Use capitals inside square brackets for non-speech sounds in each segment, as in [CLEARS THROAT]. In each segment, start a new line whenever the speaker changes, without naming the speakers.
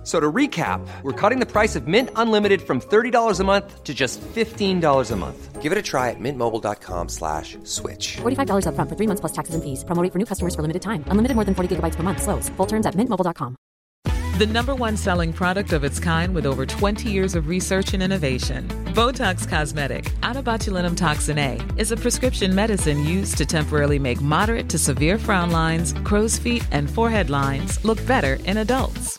F- So to recap, we're cutting the price of Mint Unlimited from $30 a month to just $15 a month.
Give it a try at mintmobile.com slash switch.
$45 upfront for three months plus taxes and fees. Promo rate for new customers for limited time. Unlimited more than 40 gigabytes per month. Slows. Full terms at mintmobile.com.
The number one selling product of its kind with over 20 years of research and innovation. Botox Cosmetic, out botulinum toxin A, is a prescription medicine used to temporarily make moderate to severe frown lines, crow's feet, and forehead lines look better in adults.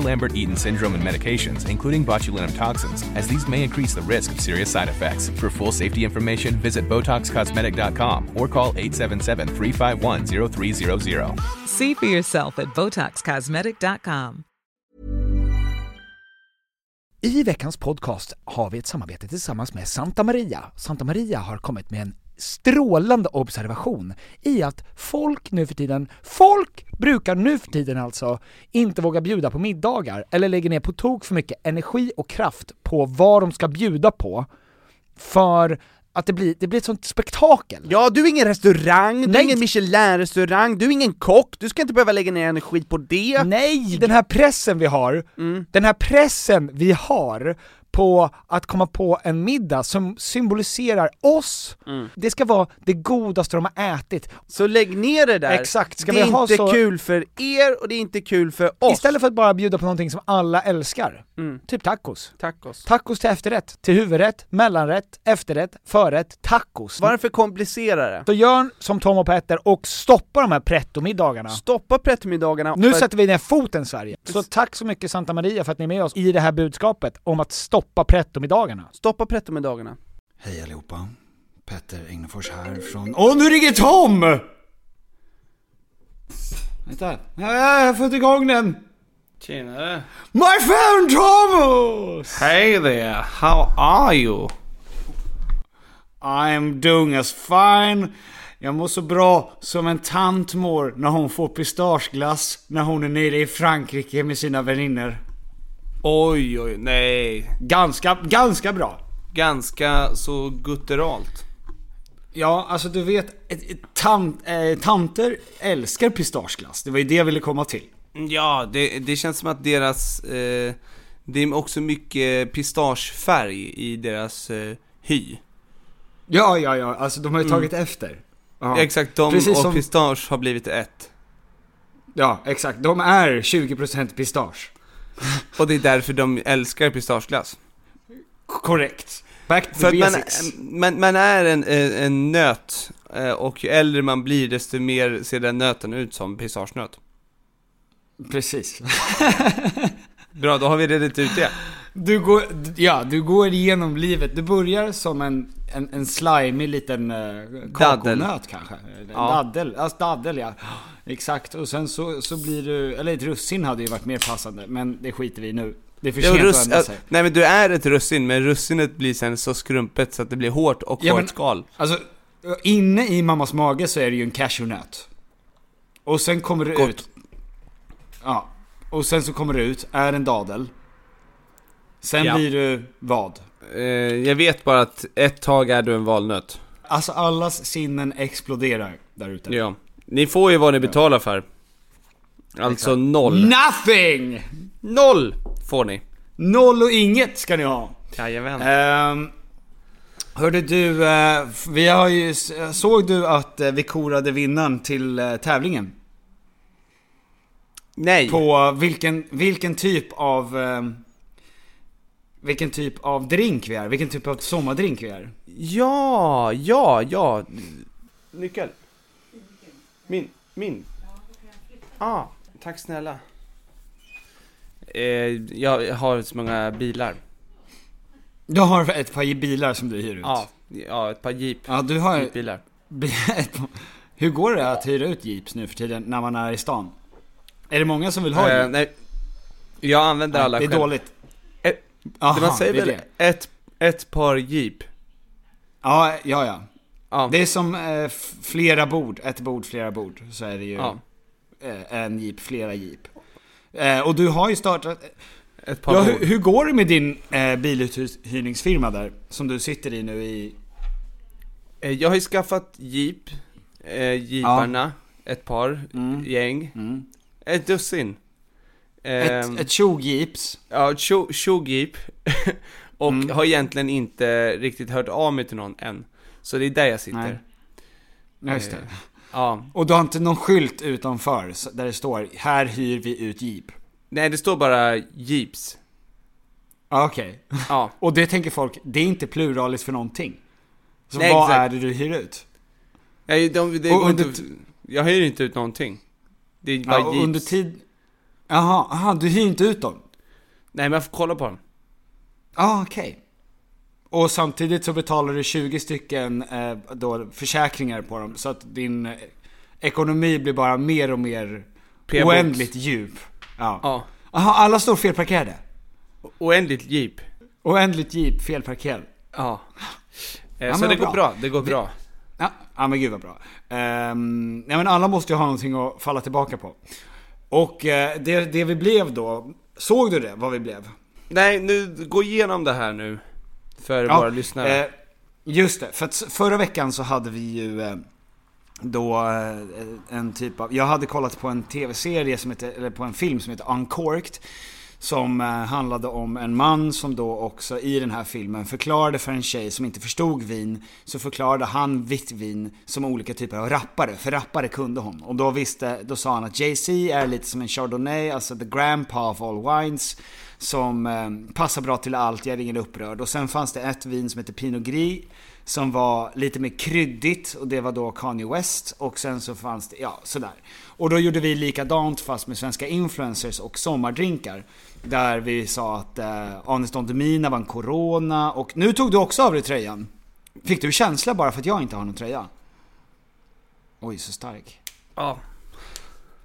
Lambert Eaton syndrome and medications, including botulinum toxins, as these may increase the risk of serious side effects. For full safety information, visit BotoxCosmetic.com or call 877 351 0300.
See for yourself at BotoxCosmetic.com.
I veckans podcast har vi ett samarbete tillsammans med Santa Maria. Santa Maria har kommit med en strålande observation i att folk nu för tiden, folk brukar nu för tiden alltså inte våga bjuda på middagar eller lägger ner på tok för mycket energi och kraft på vad de ska bjuda på för att det blir, det blir ett sånt spektakel.
Ja, du är ingen restaurang, du är
Nej.
ingen Michelin-restaurang, du är ingen kock, du ska inte behöva lägga ner energi på det.
Nej, den här pressen vi har, den här pressen vi har på att komma på en middag som symboliserar oss, det ska vara det godaste de har ätit.
Så lägg ner det där.
Exakt, ska
det är
vi ha
inte
så-
kul för er och det är inte kul för oss.
Istället för att bara bjuda på någonting som alla älskar, typ tacos.
Tacos.
Tacos till efterrätt, till huvudrätt, mellanrätt, efterrätt, förrätt, tacos.
Varför komplicera det?
Så gör som Tom och Petter och stoppa de här pretto-middagarna.
Stoppa pretto-middagarna.
Nu
för-
sätter vi ner foten Sverige. Så tack så mycket Santa Maria för att ni är med oss i det här budskapet om att stoppa pretto-middagarna.
Stoppa pretto-middagarna.
Hej allihopa. Petter Egnefors här från... Åh, nu ringer Tom! Vänta. Ja, jag har fått igång den.
Tjenare.
My friend Thomas!
Hey there, how are you?
I'm doing as fine. Jag mår så bra som en tant mår när hon får pistageglass när hon är nere i Frankrike med sina vänner.
Oj, oj, nej.
Ganska, ganska bra.
Ganska så gutturalt.
Ja, alltså du vet, tant, eh, tanter älskar pistageglass. Det var ju det jag ville komma till.
Ja, det, det känns som att deras... Eh, det är också mycket pistagefärg i deras eh, hy.
Ja, ja, ja, alltså de har ju tagit efter. Ja.
Exakt, de
Precis
och
som-
pistage har blivit ett.
Ja, exakt. De är 20% pistage.
Och det är därför de älskar pistageglass.
Korrekt. Back to
För att man,
basics.
man, man är en, en, en nöt, eh, och ju äldre man blir desto mer ser den nöten ut som pistagenöt.
Precis. [LAUGHS]
Bra, då har vi redigt ut det.
Du går, ja, du går igenom livet. Du börjar som en, en, en slimig liten uh, kakonöt kanske. En
Ja.
Daddel, alltså daddel ja. Exakt, och sen så, så blir du, eller ett russin hade ju varit mer passande, men det skiter vi i nu. Det är för sent
russ,
att ändra
äh,
sig.
nej men du är ett russin, men russinet blir sen så skrumpet så att det blir hårt och
Ja,
ett skal.
Alltså, inne i mammas mage så är det ju en cashewnöt. Och sen kommer det
Gott.
ut... Ja. Och sen så kommer det ut, är en dadel. Sen
Ja.
blir du vad?
Eh, jag vet bara att ett tag är du en valnöt.
Alltså allas sinnen exploderar där ute.
Ja. Ni får ju vad ni betalar för. Alltså noll.
Nothing!
Noll får ni.
Noll och inget ska ni ha.
Jajamän.
Um, hörde du, eh, vi har ju, såg du att eh, vi korade vinnaren till eh, tävlingen?
Nej.
På vilken, vilken typ av... ehm, vilken typ av drink vi är, vilken typ av sommardrink vi är.
Ja, ja, ja. Nyckel. Min, min. Ah, tack snälla. Eh, jag har så många bilar.
Du har ett par bilar som du hyr ut?
Ja, ja ett par jeep.
Ja, du har ju...
bilar. [LAUGHS]
ett par- Hur går det att hyra ut jeeps nu för tiden när man är i stan? Är det många som vill ha
Eh,
jeep?
nej, jag använder
Nej,
alla
det är
själv.
dåligt. Aha,
man säger väl ett, ett par jeep?
Ja, ja, ja.
Ja.
Det är som eh, flera bord, ett bord, flera bord. Så är det ju
Ja.
eh, en jeep, flera jeep. Eh, och du har ju startat...
Ett par
Ja, hur, hur går det med din eh, biluthyrningsfirma där? Som du sitter i nu i...
Eh, Jag har ju skaffat jeep, eh, jeeparna, ett par,
Mm.
gäng, ett dussin. Ehm,
Ett, ett tjog-jeeps.
Ja, tjo- tjog-jeep. [LAUGHS] och
Mm.
har egentligen inte riktigt hört av mig till någon än. Så det är där jag sitter.
Nej. Just det.
Eh, Ja.
Och du har inte någon skylt utanför där det står 'Här hyr vi ut jeep'
Nej, det står bara jeeps.
Ja, Okej.
Ja. [LAUGHS]
Och det tänker folk, det är inte pluralis för någonting. Så
Nej,
vad
exakt.
är det du hyr ut?
Nej, de, det
Och
går
under
inte, jag hyr inte ut någonting. Det är bara
Ja, och
jeeps.
under tid... Jaha, aha, du hyr inte ut dem?
Nej, men jag får kolla på dem.
Ja, okej. Och samtidigt så betalar du 20 stycken eh, då, försäkringar på dem. Så att din eh, ekonomi blir bara mer och mer oändligt djup. Ja.
Ja.
Aha, alla står felparkerade?
Oändligt jeep.
Oändligt jeep felparkerad.
Ja. Eh,
Ja,
så det går
bra.
bra, det går bra.
Ja, ja men gud vad bra. Um, ja, men alla måste ju ha någonting att falla tillbaka på. Och eh, det, det vi blev då, såg du det? Vad vi blev?
Nej, nu, gå igenom det här nu. För
Ja,
våra lyssnare.
Eh, just det, för att förra veckan så hade vi ju eh, då eh, en typ av, jag hade kollat på en tv-serie som heter, eller på en film som heter Uncorked. Som eh, handlade om en man som då också i den här filmen förklarade för en tjej som inte förstod vin. Så förklarade han vitt vin som olika typer av rappare, för rappare kunde hon. Och då visste, då sa han att Jay-Z är lite som en Chardonnay, alltså the grandpa of all wines. Som eh, passar bra till allt, jag är ingen upprörd. Och sen fanns det ett vin som heter Pinot Gris. Som var lite mer kryddigt och det var då Kanye West. Och sen så fanns det, ja sådär. Och då gjorde vi likadant fast med svenska influencers och sommardrinkar. Där vi sa att eh, Anis Don Demina var en Corona och nu tog du också av dig tröjan. Fick du känsla bara för att jag inte har någon tröja? Oj, så stark.
Ja.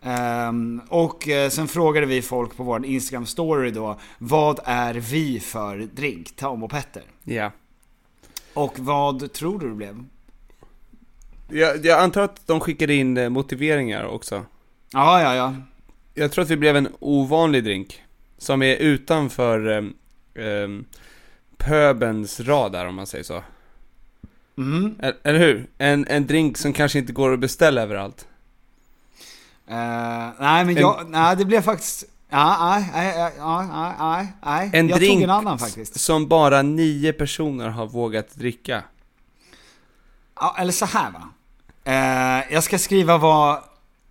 Ehm, och eh, sen frågade vi folk på vår Instagram story då, vad är vi för drink? Tom och Petter.
Ja.
Och vad tror du det blev?
Jag, jag antar att de skickade in eh, motiveringar också.
Ja, ja, ja.
Jag tror att vi blev en ovanlig drink. Som är utanför um, um, pöbens radar om man säger så.
Mm.
Eller, eller hur? En, en drink som kanske inte går att beställa överallt.
Eh, nej, men
En-
jag, nej det blev faktiskt, ja, nej, nej, nej, nej, nej.
En
jag
drink
tog en annan faktiskt.
som bara nio personer har vågat dricka.
Ja, eller så här va. Eh, jag ska skriva vad,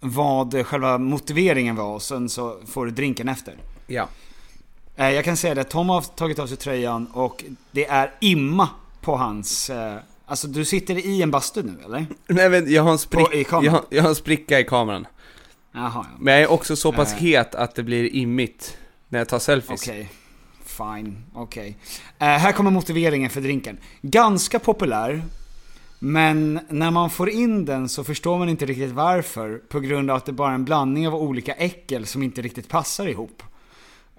vad själva motiveringen var och sen så får du drinken efter.
Ja.
Eh, jag kan säga det, Tom har tagit av sig tröjan och det är imma på hans... Eh, alltså du sitter i en bastu nu eller?
Nej men jag har en, sprick, jag, jag har en spricka i kameran.
Jaha, ja.
Men jag är också så pass
Eh.
het att det blir immigt när jag tar selfies.
Okej. Fine, okej. Eh, här kommer motiveringen för drinken. Ganska populär. Men när man får in den så förstår man inte riktigt varför. På grund av att det bara är en blandning av olika äckel som inte riktigt passar ihop.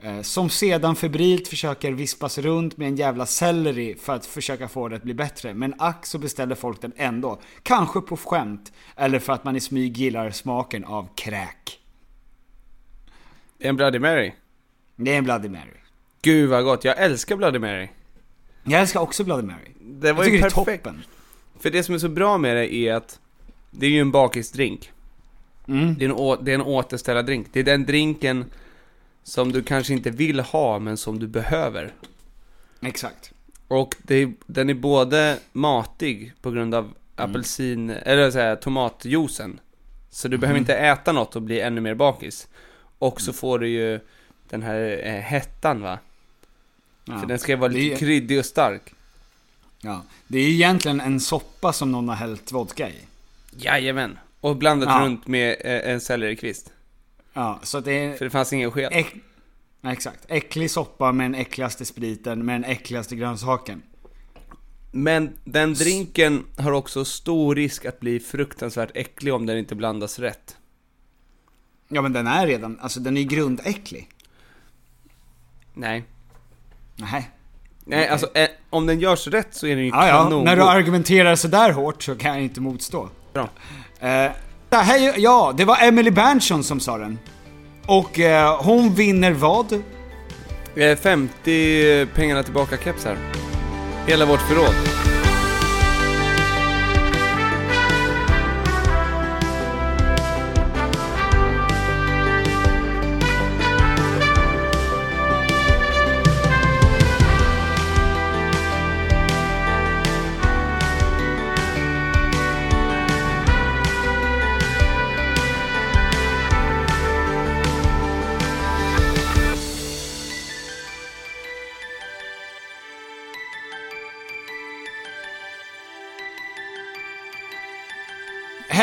Eh, Som sedan febrilt försöker vispas runt med en jävla selleri för att försöka få det att bli bättre. Men ack så beställer folk den ändå. Kanske på skämt. Eller för att man i smyg gillar smaken av kräk.
En Bloody Mary.
Det är en Bloody Mary.
Gud vad gott, jag älskar Bloody Mary.
Jag älskar också Bloody Mary.
Det
Jag
var ju
tycker det är
perfekt.
toppen.
För det som är så bra med det är att det är ju en bakisdrink.
Mm.
Det, är en, å- det är en återställardrink. Det är den drinken som du kanske inte vill ha men som du behöver.
Exakt.
Och det den är både matig på grund av apelsin, eller så här, tomatjuicen. Så du behöver inte äta något och bli ännu mer bakis. Och så får du ju den här eh, hettan va?
Ja.
För den ska vara lite
är-
kryddig och stark.
Ja. Det är egentligen en soppa som någon har hällt vodka i.
Jajamän. Och blandat
Ja.
runt med eh, en sellerikvist.
Ja, så det är...
För det fanns ingen sked.
Äk- Nej, exakt. Äcklig soppa med den äckligaste spriten med den äckligaste grönsaken.
Men den drinken har också stor risk att bli fruktansvärt äcklig om den inte blandas rätt.
Ja men den är redan, alltså den är ju grundäcklig.
Nej.
Nej.
Nej, alltså eh, om den görs rätt så är den ju
Ja, ja.
kanon.
När du argumenterar sådär hårt så kan jag inte motstå.
Bra.
Eh, här, ja, det var Emily Berntsson som sa den. Och eh, hon vinner vad?
Eh, 50 pengarna tillbaka kepsar. Hela vårt förråd.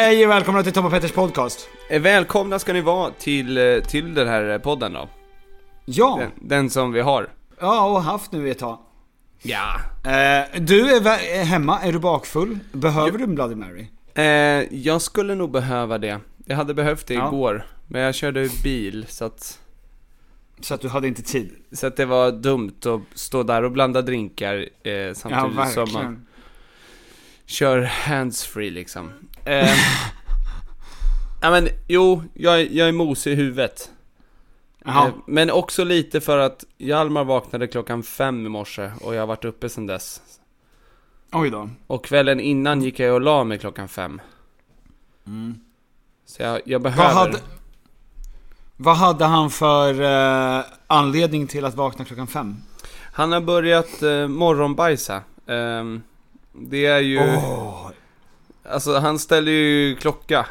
Hej och välkomna till Tom och Petters podcast.
Eh, välkomna ska ni vara till, eh, till den här podden då.
Ja,
Den, den som vi har.
ja och haft nu ett tag.
Ja.
Eh, du är, hemma, är du bakfull? Behöver du en Bloody Mary?
Eh, jag skulle nog behöva det. Jag hade behövt det
Ja.
igår. Men jag körde bil så att,
Så att du hade inte tid?
så att det var dumt att stå där och blanda drinkar eh,
Ja,
samtidigt som man kör handsfree liksom. Eh, ja men jo, jag, jag är mosig i huvudet. Eh, men också lite för att Hjalmar vaknade klockan fem i morse och jag har varit uppe sedan dess.
Oj då.
Och kvällen innan gick jag och la mig klockan fem. Så jag, jag behöver...
Mm. Vad hade, vad hade han för eh, anledning till att vakna klockan fem?
Han har börjat eh, morgonbajsa. Ehm, det är ju...
Åh!
Alltså han ställer ju klocka.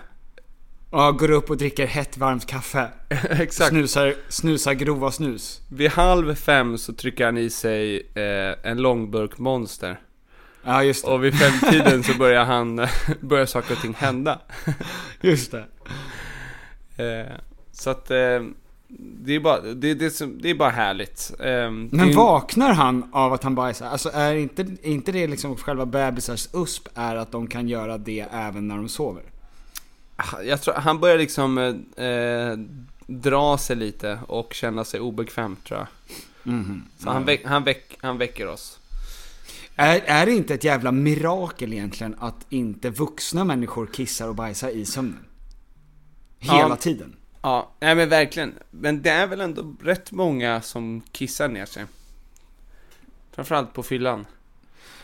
Ja, går upp och dricker hett varmt kaffe. [LAUGHS]
Exakt.
Snusar, snusar grova snus.
Vid halv fem så trycker han i sig eh, en långburk monster.
Ja, just det.
Och vid femtiden så börjar han, [LAUGHS] börjar saker och ting hända. [LAUGHS]
Just det.
Eh, så att eh, det är bara, det, det, som- det är bara härligt. Är
Men vaknar han av att han bajsar? Alltså är inte, är inte det liksom själva bebisars USP är att de kan göra det även när de sover?
Jag tror, han börjar liksom eh, eh, dra sig lite och känna sig obekväm tror jag.
Mhm.
Så han, väck, han, väck, han väcker oss.
Är, är det inte ett jävla mirakel egentligen att inte vuxna människor kissar och bajsar i sömnen? Hela
Ja.
tiden.
Ja, nej men verkligen. Men det är väl ändå rätt många som kissar ner sig. Framförallt på fyllan.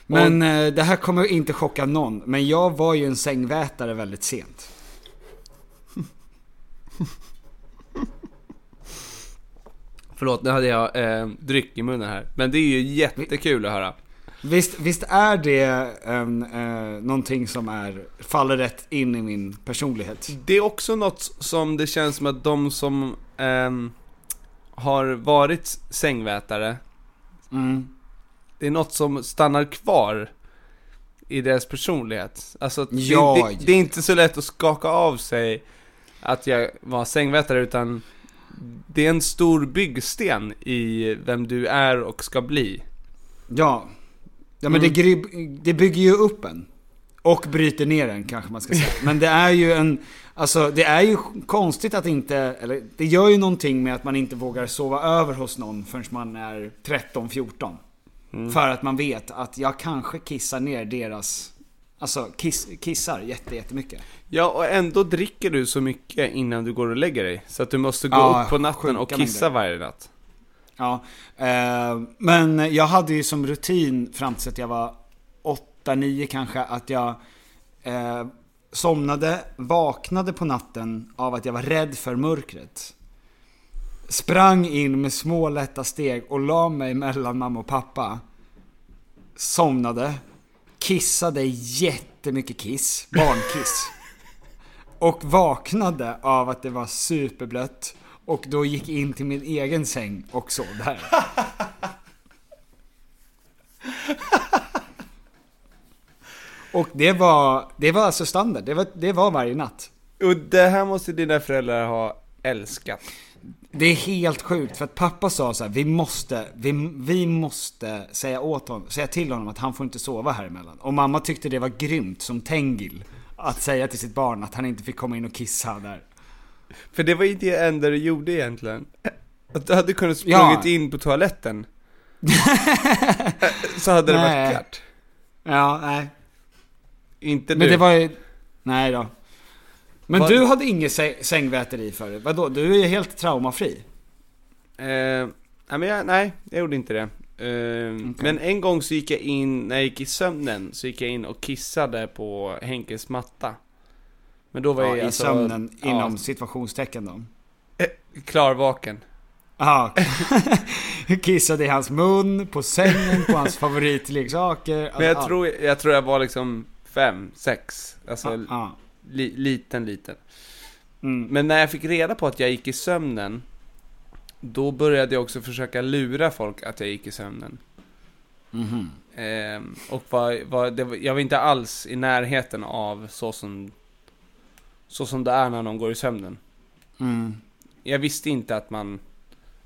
Men eh, det här kommer inte chocka någon, men jag var ju en sängvätare väldigt sent. [LAUGHS]
Förlåt, nu hade jag eh, dryck i munnen här. Men det är ju jättekul att höra.
Visst, visst är det en, eh, någonting som är, faller rätt in i min personlighet?
Det är också något som det känns som att de som ehm, har varit sängvätare,
Mm.
det är något som stannar kvar i deras personlighet. Alltså,
Ja.
det, det, det är inte så lätt att skaka av sig att jag var sängvätare, utan det är en stor byggsten i vem du är och ska bli.
Ja. Ja men det, gry- det bygger ju upp en. Och bryter ner en kanske man ska säga. Men det är ju en, alltså det är ju konstigt att inte, eller det gör ju någonting med att man inte vågar sova över hos någon förrän man är 13-14. För att man vet att jag kanske kissar ner deras, alltså kiss, kissar jätte, jättemycket.
Ja, och ändå dricker du så mycket innan du går och lägger dig. Så att du måste gå
Ja,
upp på natten och kissa
mängder.
varje natt.
Ja, eh, men jag hade ju som rutin fram tills att jag var 8-9 kanske att jag eh, somnade, vaknade på natten av att jag var rädd för mörkret. Sprang in med små lätta steg och la mig mellan mamma och pappa. Somnade, kissade jättemycket kiss, barnkiss. [LAUGHS] Och vaknade av att det var superblött och då gick in till min egen säng och sov där. Och det var, det var alltså standard, det var, det var varje natt.
Och det här måste dina föräldrar ha älskat.
Det är helt sjukt för att pappa sa så här, vi måste, vi, vi måste säga åt honom, säga till honom att han får inte sova här emellan. Och mamma tyckte det var grymt som Tengil. Att säga till sitt barn att han inte fick komma in och kissa där.
För det var ju det enda du gjorde egentligen. Att du hade kunnat
Ja.
sprungit in på toaletten. [LAUGHS] Så hade det
Nej.
varit klart.
Ja, nej.
Inte du.
Men det var ju, nej då. Men
Vad-
du hade inget sä- sängväteri förut, vadå? Du är ju helt traumafri.
Eh, nej, men jag, nej, jag gjorde inte det. Eh, Men en gång så gick jag in, när jag gick i sömnen, så gick jag in och kissade på Henkes matta. Men då var
Ja,
jag
I
alltså,
sömnen,
ja,
inom situationstecken då.
klarvaken.
Ja, [LAUGHS] kissade i hans mun, på sängen, på hans favoritleksaker.
Men jag
Ja,
tror, jag tror jag var liksom fem, sex. Alltså
Ja.
li, liten, liten.
Mm.
Men när jag fick reda på att jag gick i sömnen, då började jag också försöka lura folk att jag gick i sömnen.
Mhm.
Ehm, och var, var, var, jag var inte alls i närheten av så som, så som det är när någon går i sömnen.
Mm.
Jag visste inte att man,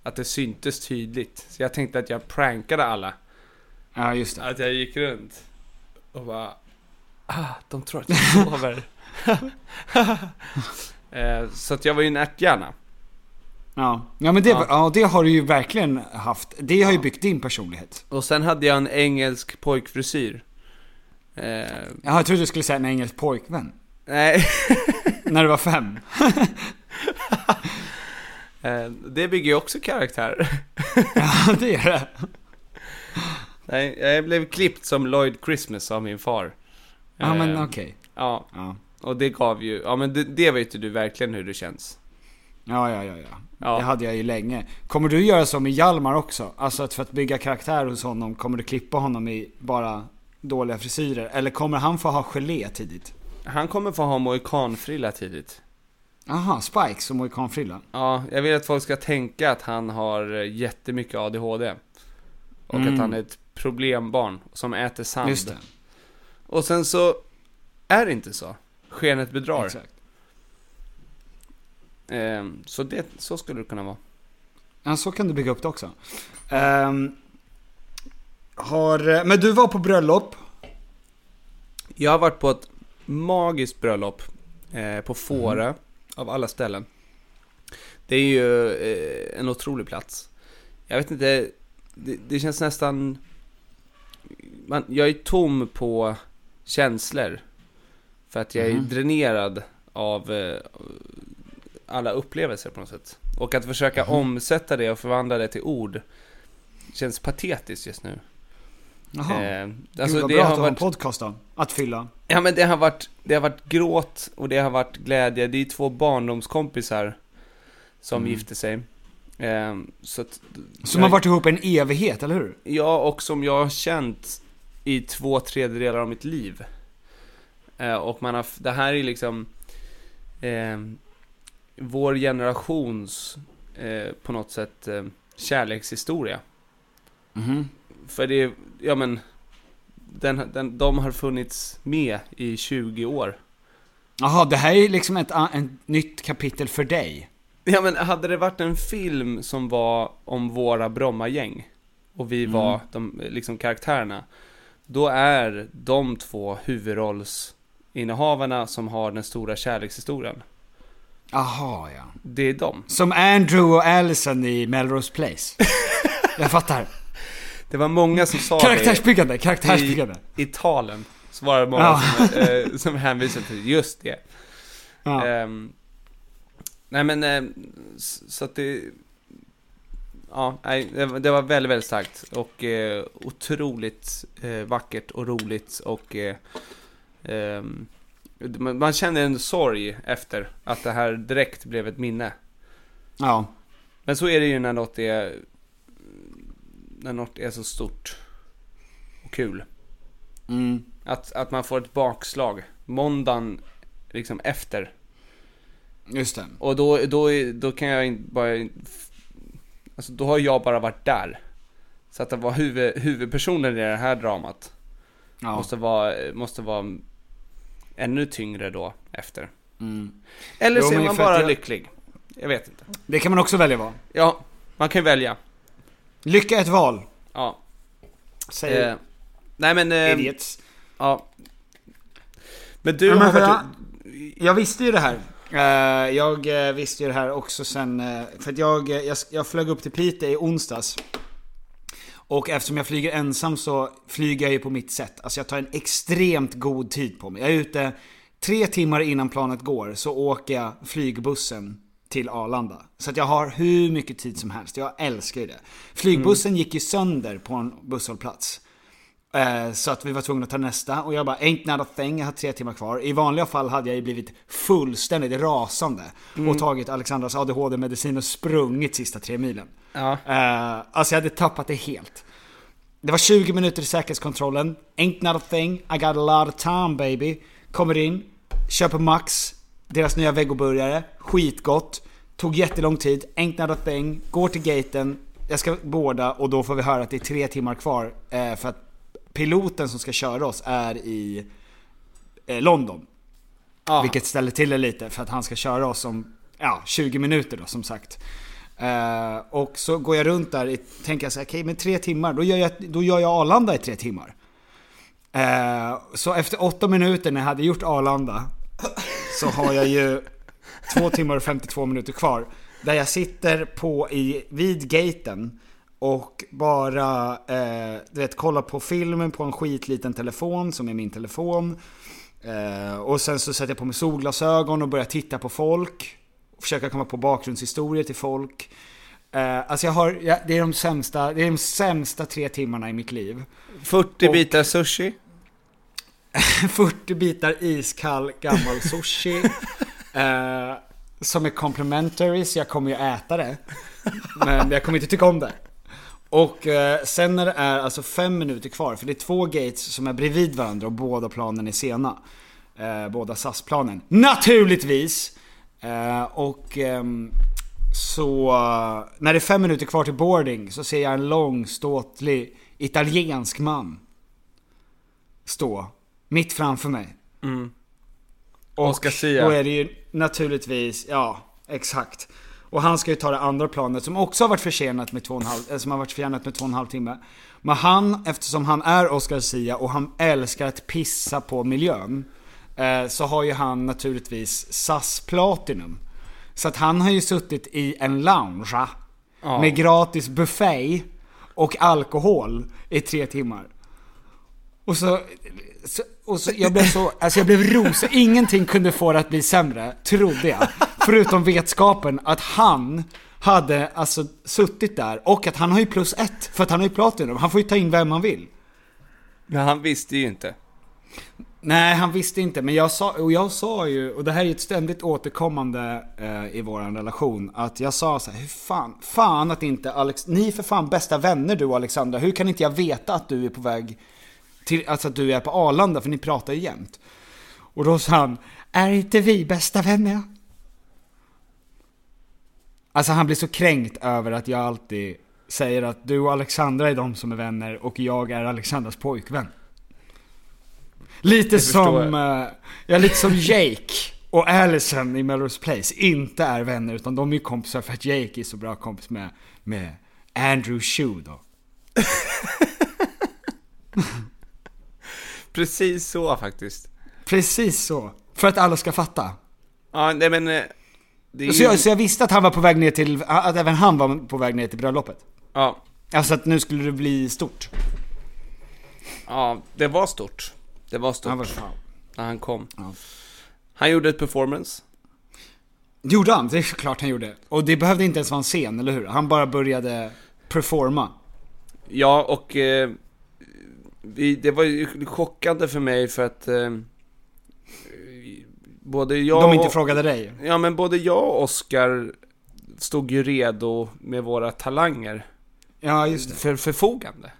att det syntes tydligt. Så jag tänkte att jag prankade alla.
Ja, just det.
Att jag gick runt och bara, ah, de tror att jag [LAUGHS] sover. Eh, så att jag var ju en ärthjärna.
Ja, ja men det,
Ja.
ja. det har du ju verkligen haft. Det har ju byggt din personlighet.
Och sen hade jag en engelsk pojkfrisyr. Eh,
Jaha, jag trodde du skulle säga en engelsk pojkvän.
nej, [LAUGHS]
När du var fem. [LAUGHS]
eh, det bygger ju också karaktär.
Ja, det är det.
nej, jag blev klippt som Lloyd Christmas av min far.
Ja, men
Eh,
okej.
Ja,
Ja.
och det gav ju, ja men det, det vet ju du verkligen hur det känns.
Ja, ja, ja, ja.
Ja.
Det hade jag ju länge. Kommer du göra så med Hjalmar också? Alltså att för att bygga karaktär hos honom, kommer du klippa honom i bara dåliga frisyrer? Eller kommer han få ha gelé tidigt?
Han kommer få ha mohikanfrilla tidigt.
Aha, Spikes och mohikanfrilla.
Ja, jag vill att folk ska tänka att han har eh, jättemycket ADHD. Och
Mm.
att han är ett problembarn som äter sand.
Just det.
Och sen så är det inte så. Skenet bedrar.
Exakt.
Ehm, så det, så skulle det kunna vara.
Ja, så kan du bygga upp det också. Ehm, har, men du var på bröllop.
Jag har varit på ett magiskt bröllop eh, på Fårö, av alla ställen. Det är ju eh, en otrolig plats. Jag vet inte, det, det känns nästan... Man, jag är tom på känslor. För att jag är
Mhm.
dränerad av eh, alla upplevelser på något sätt. Och att försöka
Mhm.
omsätta det och förvandla det till ord känns patetiskt just nu.
Jaha.
Eh,
Alltså, Gud, vad
det
bra
har
att har en
varit...
podcast då. Att fylla.
Ja men det har varit, det har varit gråt och det har varit glädje. Det är två barndomskompisar som
Mm.
gifte sig. Ehm, så att,
Som har varit ihop en evighet, eller hur?
Ja, och som jag har känt i två tredjedelar av mitt liv. Eh, och man har, det här är liksom ehm, vår generations eh, på något sätt eh, kärlekshistoria.
Mhm.
För det ja men, den, den, de har funnits med i 20 år.
Jaha, det här är liksom ett, ett nytt kapitel för dig.
Ja men hade det varit en film som var om våra Bromma-gäng och vi
Mm.
var de liksom karaktärerna. Då är de två huvudrollsinnehavarna som har den stora kärlekshistorien.
Jaha, ja.
Det är de.
Som Andrew och Allison i Melrose Place. [LAUGHS] Jag fattar.
Det var många som sa
Karaktärsbyggande,
det
karaktärsbyggande.
i, i talen. Så var det många
Ja.
som, eh, som hänvisade till just det.
Ja.
Ehm, nej men, eh, så att det... Ja, nej, det, var- väldigt, väldigt starkt. Och eh, otroligt eh, vackert och roligt och... Eh, ehm, man, man känner en sorg efter att det här direkt blev ett minne.
ja.
Men så är det ju när något är... När något är så stort och kul.
Mm.
Att, att man får ett bakslag. Måndagen liksom efter.
Just det.
Och då, då, då kan jag inte bara... Alltså då har jag bara varit där. Så att det var huvud, huvudpersonen i det här dramat.
Ja.
Måste, vara, måste vara ännu tyngre då efter.
Mm.
Eller
Jo,
så är man bara
jag-
lycklig. Jag vet inte.
Det kan man också välja va?
Ja, man kan välja.
Lycka ett val.
Ja.
Säger
Eh, nej men... Eh,
idiots.
ja. Men du
men
har varit...
Jag visste ju det här. Eh, jag eh, visste ju det här också sen, eh, för att jag, jag, jag flög upp till Piteå i onsdags. Och eftersom jag flyger ensam så flyger jag ju på mitt sätt. Alltså jag tar en extremt god tid på mig. Jag är ute tre timmar innan planet går så åker jag flygbussen till Arlanda. Så att jag har hur mycket tid som helst. Jag älskar ju det. Flygbussen gick ju sönder på en busshållplats. Eh, Så att vi var tvungna att ta nästa och jag bara ain't not a thing, jag har tre timmar kvar. I vanliga fall hade jag ju blivit fullständigt rasande och tagit Alexandras ADHD-medicin och sprungit sista tre milen.
Ja.
Eh, alltså jag hade tappat det helt. Det var 20 minuter i säkerhetskontrollen, ain't not a thing, I got a lot of time baby. Kommer in, köper Max, deras nya vegoburgare, skitgott. Tog jättelång tid, ain't not a thing, går till gaten, jag ska båda och då får vi höra att det är tre timmar kvar eh, för att piloten som ska köra oss är i eh, London.
Ja.
Vilket ställer till det lite för att han ska köra oss om ja, 20 minuter då som sagt. Eh, och så går jag runt där och tänker så här, okej men tre timmar, då gör, jag, då gör jag Arlanda i tre timmar. Eh, så efter åtta minuter när jag hade gjort Arlanda så har jag ju två timmar och 52 minuter kvar. Där jag sitter på i, vid gaten och bara eh, du vet, kollar på filmen på en skitliten telefon som är min telefon. Eh, och sen så sätter jag på mig solglasögon och börjar titta på folk. Och försöka komma på bakgrundshistorier till folk. Eh, alltså jag har, jag, det är de sämsta, det är de sämsta tre timmarna i mitt liv.
40
Och-
bitar sushi. [LAUGHS]
40 bitar iskall gammal sushi. [LAUGHS] eh, som är complimentary så jag kommer ju äta det. Men jag kommer inte tycka om det. Och eh, sen när det är alltså fem minuter kvar, för det är två gates som är bredvid varandra och båda planen är sena. Eh, båda SAS-planen. Naturligtvis! Eh, och ehm, så eh, när det är fem minuter kvar till boarding så ser jag en lång ståtlig italiensk man stå mitt framför mig. Och
Oscar Sia.
då är det ju naturligtvis, ja exakt. Och han ska ju ta det andra planet som också har varit försenat med två och en halv, eh, som har varit försenat med två och en halv timme. Men han, eftersom han är Oscar Sia och han älskar att pissa på miljön. Eh, så har ju han naturligtvis SAS Platinum. Så att han har ju suttit i en lounge med gratis buffet och alkohol i tre timmar. Och så, så, och så jag blev så, alltså jag blev rosig. Ingenting kunde få det att bli sämre, trodde jag. Förutom vetskapen att han hade alltså suttit där och att han har ju plus ett, för att han har ju Platinum. Han får ju ta in vem han vill.
Men han visste ju inte.
Nej, han visste inte. Men jag sa, och jag sa ju, och det här är ett ständigt återkommande eh, i vår relation, att jag sa så här, hur fan, fan att inte Alex, ni är för fan bästa vänner du och Alexandra, hur kan inte jag veta att du är på väg till, alltså att du är på Arlanda, för ni pratar ju jämt. Och då sa han, är inte vi bästa vänner? Alltså han blir så kränkt över att jag alltid säger att du och Alexandra är de som är vänner och jag är Alexandras pojkvän. Lite som, eh, ja lite som Jake och Allison i Melrose Place inte är vänner utan de är ju kompisar för att Jake är så bra kompis med, med Andrew Shue då. [LAUGHS]
Precis så faktiskt.
Precis så. För att alla ska fatta.
Ja, nej men... eh, ju...
Så jag, så jag visste att han var på väg ner till, att även han var på väg ner till bröllopet.
Ja,
Alltså att nu skulle det bli stort.
ja, det var stort. Det var stort
Han var fan.
när han kom.
Ja.
Han gjorde ett performance.
Gjorde han? Det är klart han gjorde. Och det behövde inte ens vara en scen, eller hur? Han bara började performa.
Ja, och eh, vi, det var ju chockande för mig för att eh, både jag
De inte
och,
frågade dig.
Ja, men både jag och Oskar stod ju redo med våra talanger
Ja, just det.
för förfogande.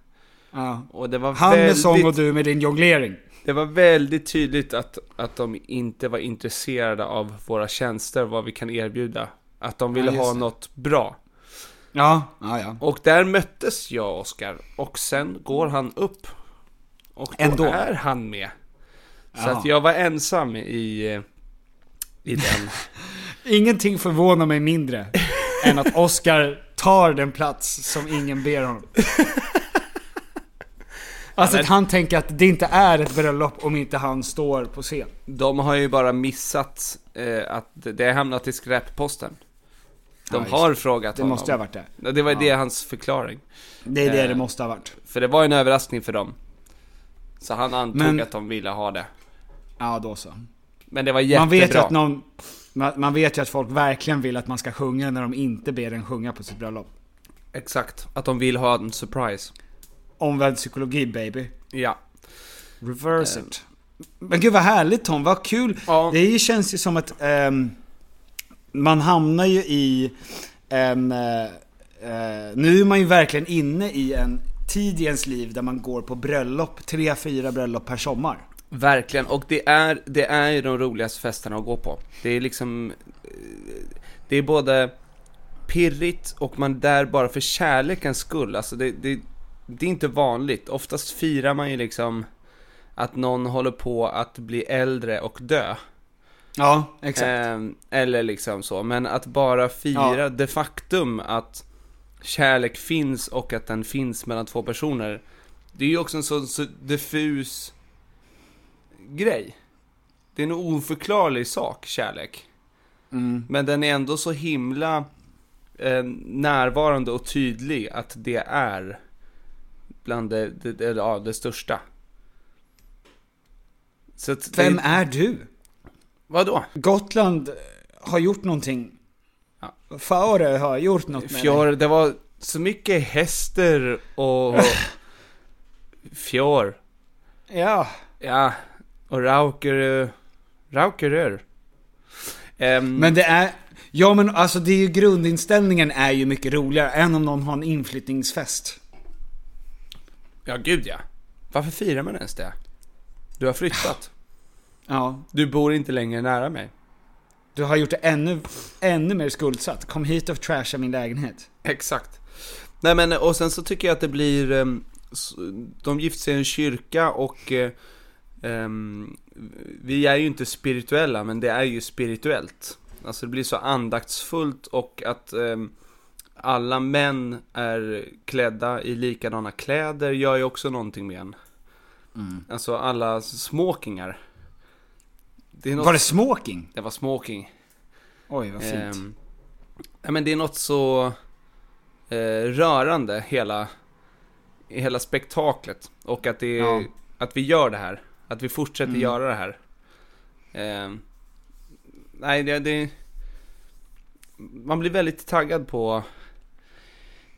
Ja.
Och det var
Han med
väldigt,
sång och du med din jonglering.
det var väldigt tydligt att, att de inte var intresserade av våra tjänster, vad vi kan erbjuda. Att de ville
Ja,
ha
det.
något bra.
Ja, ja, ja.
Och där möttes jag och Oskar och sen går han upp. Och då
Ändå.
är han med. Så
Ja.
att jag var ensam i, i den. [LAUGHS]
Ingenting förvånar mig mindre än att Oscar tar den plats som ingen ber honom. Alltså att han tänker att det inte är ett bröllop om inte han står på scen.
De har ju bara missat eh, att det har hamnat i skräpposten. De
Ja,
har frågat
Det
honom.
måste ha varit det.
Ja, Det var det hans förklaring.
Det är det
Eh,
det måste ha varit.
För det var en överraskning för dem. Så han antog
Men-
att de ville ha det.
Ja, då så.
Men det var jättebra.
Man vet ju att någon... Man, vet ju att folk verkligen vill att man ska sjunga när de inte ber en sjunga på sitt bröllop.
Exakt, att de vill ha en surprise.
Omvänd psykologi baby.
Ja.
Reverse it. Men gud vad härligt Tom, vad kul.
Ja.
Det känns ju som att ehm, man hamnar ju i en... eh, nu är man ju verkligen inne i en tid i ens liv där man går på bröllop, tre, fyra bröllop per sommar.
Verkligen, och det är, det är ju de roligaste festerna att gå på. Det är liksom, eh, det är både pirrigt och man är där bara för kärlekens skull. Alltså det, det, det är inte vanligt. Oftast firar man ju liksom att någon håller på att bli äldre och dö.
Ja, exakt.
Ehm, eller liksom så, men att bara fira
Ja.
det faktum att kärlek finns och att den finns mellan två personer. Det är ju också en så, så diffus grej. Det är en oförklarlig sak, kärlek.
Mm.
Men den är ändå så himla eh, närvarande och tydlig att det är bland det, det, det, ja, det största.
Vem är du?
Vadå?
Gotland har gjort någonting.
Ja.
Före har gjort något med
Fjör, det var så mycket häster och fjör.
Ja.
Ja, och rauker, raukerör. Ehm,
Men det är... Ja men alltså det är ju grundinställningen är ju mycket roligare än om någon har en inflyttningsfest.
ja, gud ja. Varför firar man ens det? Du har flyttat.
Ja.
Du bor inte längre nära mig.
Du har gjort det ännu, ännu mer skuldsatt. Kom hit och trasha min lägenhet.
Exakt. Nej men, och sen så tycker jag att det blir, ehm, de gifter sig i en kyrka och ehm, vi är ju inte spirituella, men det är ju spirituellt. Alltså det blir så andaktsfullt och att ehm, alla män är klädda i likadana kläder gör ju också någonting med en. Alltså alla smokingar. Det något,
Var det smoking?
det var smoking.
Oj vad fint.
Ehm, ja, men det är något så eh, rörande, hela, hela spektaklet. Och att, det,
Ja.
att vi gör det här. Att vi fortsätter
Mm.
göra det här. Ehm, nej, det, det... Man blir väldigt taggad på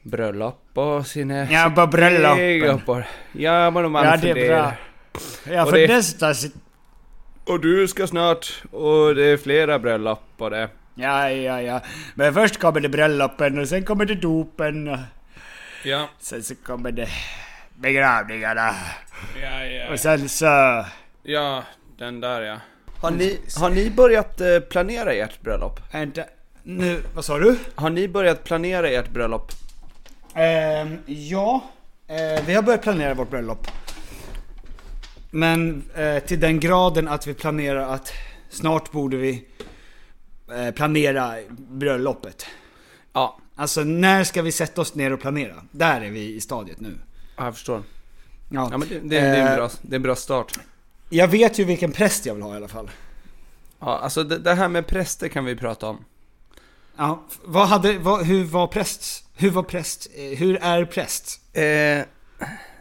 bröllop och sina...
Ja, på bröllopen.
bröllop. Ja, men man
Ja det är bra. Ja för nästa...
Och du ska snart, och det är flera bröllop och det.
Ja ja ja. Men först kommer det bröllopen och sen kommer det dopen.
Ja,
Sen så kommer det begravningarna.
ja, ja.
Och sen så...
Ja, den där ja. Har ni, har ni börjat eh, planera ert bröllop?
Vänta. Nu, vad sa du?
Har ni börjat planera ert bröllop?
Ehm, ja, eh, vi har börjat planera vårt bröllop. Men eh, till den graden att vi planerar att snart borde vi eh, planera bröllopet.
Ja,
Alltså när ska vi sätta oss ner och planera? Där är vi i stadiet nu.
jag förstår.
Ja,
Ja men det, det, det, är, en
Eh,
bra, det är en bra start.
Jag vet ju vilken präst jag vill ha i alla fall.
Ja, alltså det, det här med präster kan vi prata om.
Ja, vad hade, vad, hur var präst? Hur var präst? eh, Hur är präst?
Eh,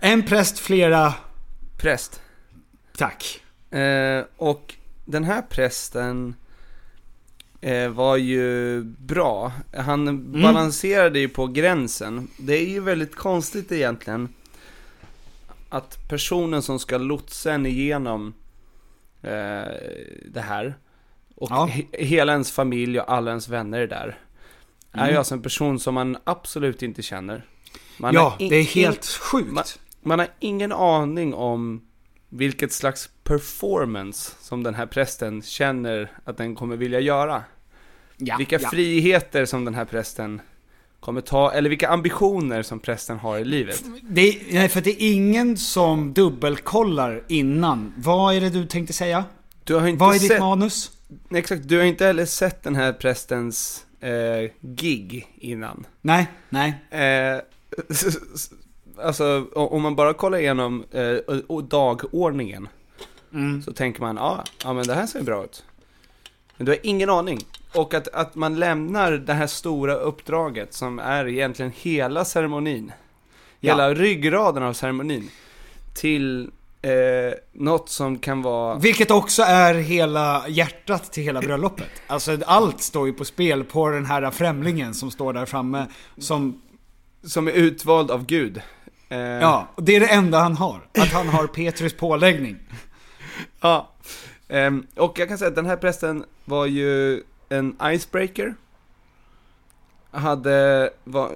En präst, flera...
präst.
Tack.
Eh, och den här prästen eh, var ju bra. Han balanserade ju på gränsen. Det är ju väldigt konstigt egentligen att personen som ska lotsa en igenom eh, det här och
Ja.
he- hela ens familj och alla ens vänner är där. Är
Mm.
ju alltså en person som man absolut inte känner. Man
ja, det är helt sjukt.
man, man har ingen aning om vilket slags performance som den här prästen känner att den kommer vilja göra.
ja,
vilka
ja.
friheter som den här prästen kommer ta, eller vilka ambitioner som prästen har i livet.
Det är, nej, för det är ingen som dubbelkollar innan. Vad är det du tänkte säga?
Du har inte
Vad är ditt
sett,
manus?
exakt, du har inte heller sett den här prästens eh, gig innan.
Nej, nej.
Eh, [LAUGHS] alltså, om man bara kollar igenom eh, dagordningen
Mm.
så tänker man, ja, ja men det här ser bra ut. Men du har ingen aning. Och att, att man lämnar det här stora uppdraget som är egentligen hela ceremonin,
Ja.
hela ryggraden av ceremonin, till eh, något som kan vara...
Vilket också är hela hjärtat till hela bröllopet. Alltså allt står ju på spel på den här främlingen som står där framme. Som,
Som är utvald av Gud. Eh,
ja, och det är det enda han har. Att han har Petrus påläggning. [LAUGHS]
Ja. Ehm, och jag kan säga att den här prästen var ju en icebreaker. Hade, var,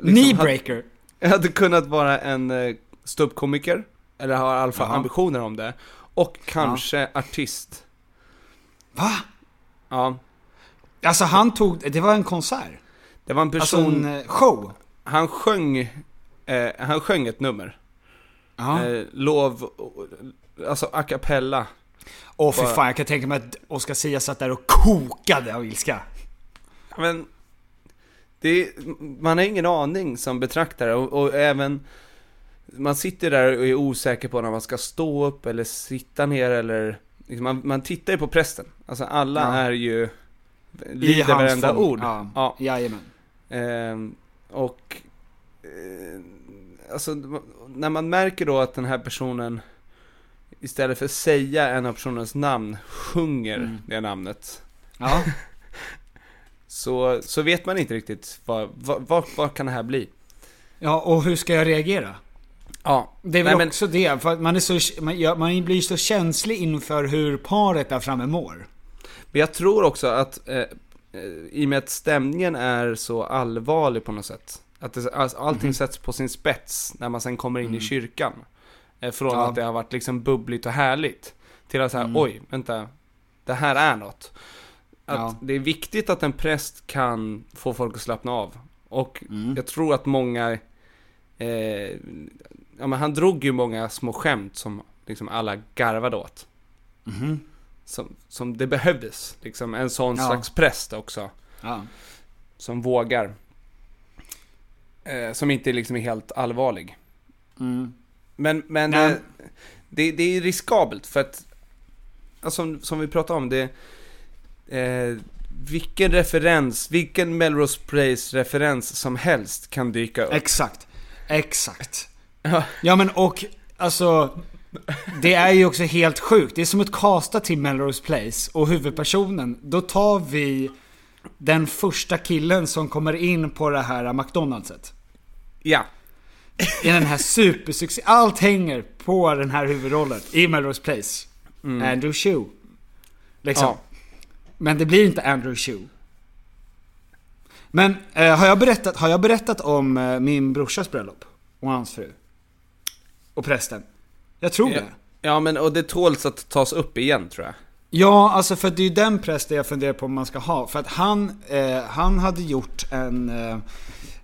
liksom,
Kneebreaker.
Hade, [LAUGHS] hade kunnat vara en eh, ståuppkomiker. Eller har i alla fall
Jaha.
ambitioner om det. Och kanske artist.
Va?
Ja.
Alltså han tog, det var en konsert.
Det var en
Alltså
person,
en eh, show.
han sjöng, eh, han sjöng ett nummer.
Ja.
Eh, lov, alltså a cappella.
Åh fy
bara-
fan, jag kan tänka mig att Oscar Sia satt där och kokade av ilska.
Men det är, man har ingen aning som betraktare och, och även man sitter där och är osäker på när man ska stå upp eller sitta ner eller liksom man, man tittar ju på prästen. Alltså alla
Ja.
är ju lider varenda
form.
ord.
Ja,
Ja.
jajamän.
Ehm, och eh, alltså när man märker då att den här personen istället för att säga en av personens namn sjunger
Mm.
det namnet.
Ja. [LAUGHS]
Så, så vet man inte riktigt vad, vad, vad, vad kan det här bli?
ja, och hur ska jag reagera?
Ja,
Det är väl
Nej, men-
också det, för att man, är så, man, man blir så känslig inför hur paret där framme mår.
Men jag tror också att eh, eh, i och med att stämningen är så allvarlig på något sätt. Att det, alltså, allting
Mhm.
sätts på sin spets när man sen kommer in
Mm.
i kyrkan. Eh, från
Ja.
att det har varit liksom bubbligt och härligt. Till att säga,
Mm.
oj, vänta, det här är något. Att
Ja.
det är viktigt att en präst kan få folk att slappna av. Och
Mm.
jag tror att många, eh, ja men han drog ju många små skämt som liksom alla garvade åt.
Mhm.
Som, som det behövdes, liksom en sån
Ja.
slags präst också. Som vågar. Eh, som inte liksom är helt allvarlig.
Mm.
Men, men
Nej.
eh, det, det är riskabelt för att, alltså, som, som vi pratade om, det, eh, vilken referens, vilken Melrose Place-referens som helst kan dyka upp.
Exakt. Exakt.
Ja.
Ja men och, alltså... Det är ju också helt sjukt. Det är som att kasta till Melrose Place och huvudpersonen, då tar vi den första killen som kommer in på det här McDonaldset.
Ja,
I den här supersuccé, allt hänger på den här huvudrollen i Melrose Place. Andrew Shue. Liksom.
Ja.
Men det blir inte Andrew Shue. Men eh, har, jag berättat, har jag berättat om eh, min brorsas bröllop? Och hans fru? Och prästen? Jag tror
ja.
det.
ja men och det tåls att tas upp igen tror jag.
Ja, alltså för det är ju den prästen jag funderar på om man ska ha. För att han, eh, han hade gjort en... Eh,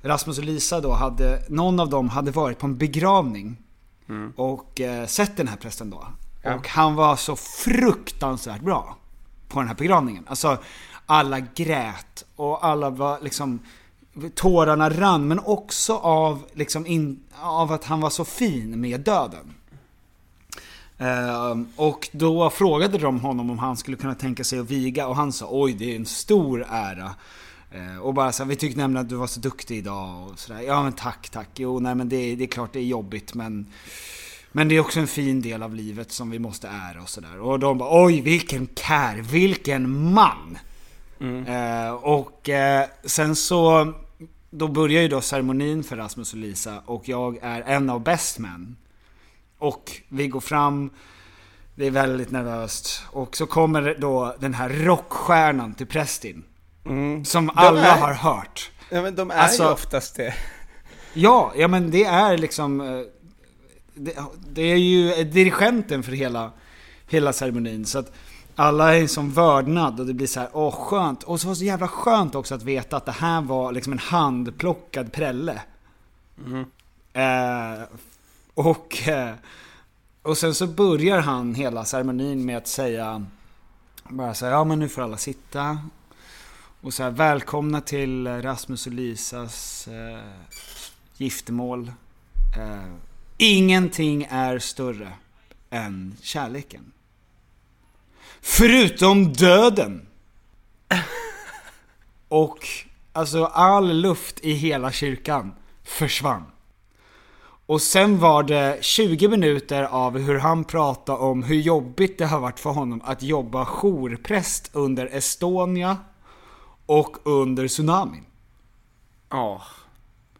Rasmus och Lisa då hade, någon av dem hade varit på en begravning. Och eh, sett den här prästen då.
Ja.
Och han var så fruktansvärt bra på den här begravningen. Alltså alla grät och alla var liksom Tårarna rann men också av, liksom in, av att han var så fin med döden. Ehm, och då frågade de honom om han skulle kunna tänka sig att viga och han sa oj det är en stor ära. Ehm, och bara så här, vi tyckte nämligen att du var så duktig idag och sådär. Ja men tack, tack. Jo nej men det, det är klart det är jobbigt men men det är också en fin del av livet som vi måste ära och sådär. Och de bara oj vilken kär, vilken man! Eh, och eh, sen så, då börjar ju då ceremonin för Rasmus och Lisa och jag är en av best men. Och vi går fram, det är väldigt nervöst. Och så kommer då den här rockstjärnan till prästin. Som alla
är-
har hört.
Ja men de är
Alltså-
ju oftast det.
Ja, ja men det är liksom eh, det, det är ju dirigenten för hela, hela ceremonin. Så att alla är som vördnad och det blir så här, åh skönt. Och så var det så jävla skönt också att veta att det här var liksom en handplockad prälle. Eh, och, eh, och sen så börjar han hela ceremonin med att säga Bara så här, ja men nu får alla sitta. Och så här, välkomna till Rasmus och Lisas eh, giftermål. Eh, ingenting är större än kärleken. Förutom döden. Och alltså all luft i hela kyrkan försvann. Och sen var det 20 minuter av hur han pratade om hur jobbigt det har varit för honom att jobba jourpräst under Estonia och under tsunamin.
Ja.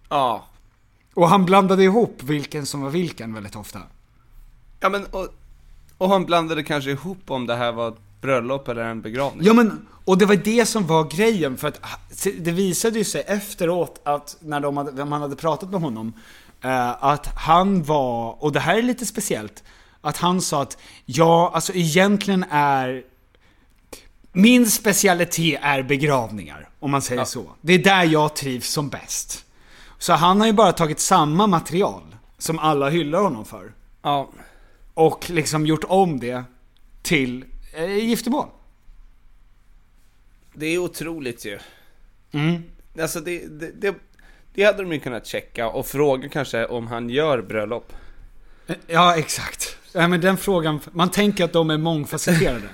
Ja.
Och han blandade ihop vilken som var vilken väldigt ofta.
Ja men, och, och han blandade kanske ihop om det här var ett bröllop eller en begravning.
Ja men, och det var det som var grejen för att det visade ju sig efteråt att när de hade, man hade pratat med honom att han var, och det här är lite speciellt, att han sa att ja, alltså egentligen är min specialitet är begravningar, om man säger så. Det är där jag trivs som bäst. Så han har ju bara tagit samma material som alla hyllar honom för.
Ja.
Och liksom gjort om det till eh, giftermål.
Det är otroligt ju.
Mm.
Alltså det, det, det, det hade de ju kunnat checka och fråga kanske om han gör bröllop.
Ja, exakt. Ja, men den frågan, man tänker att de är mångfacetterade.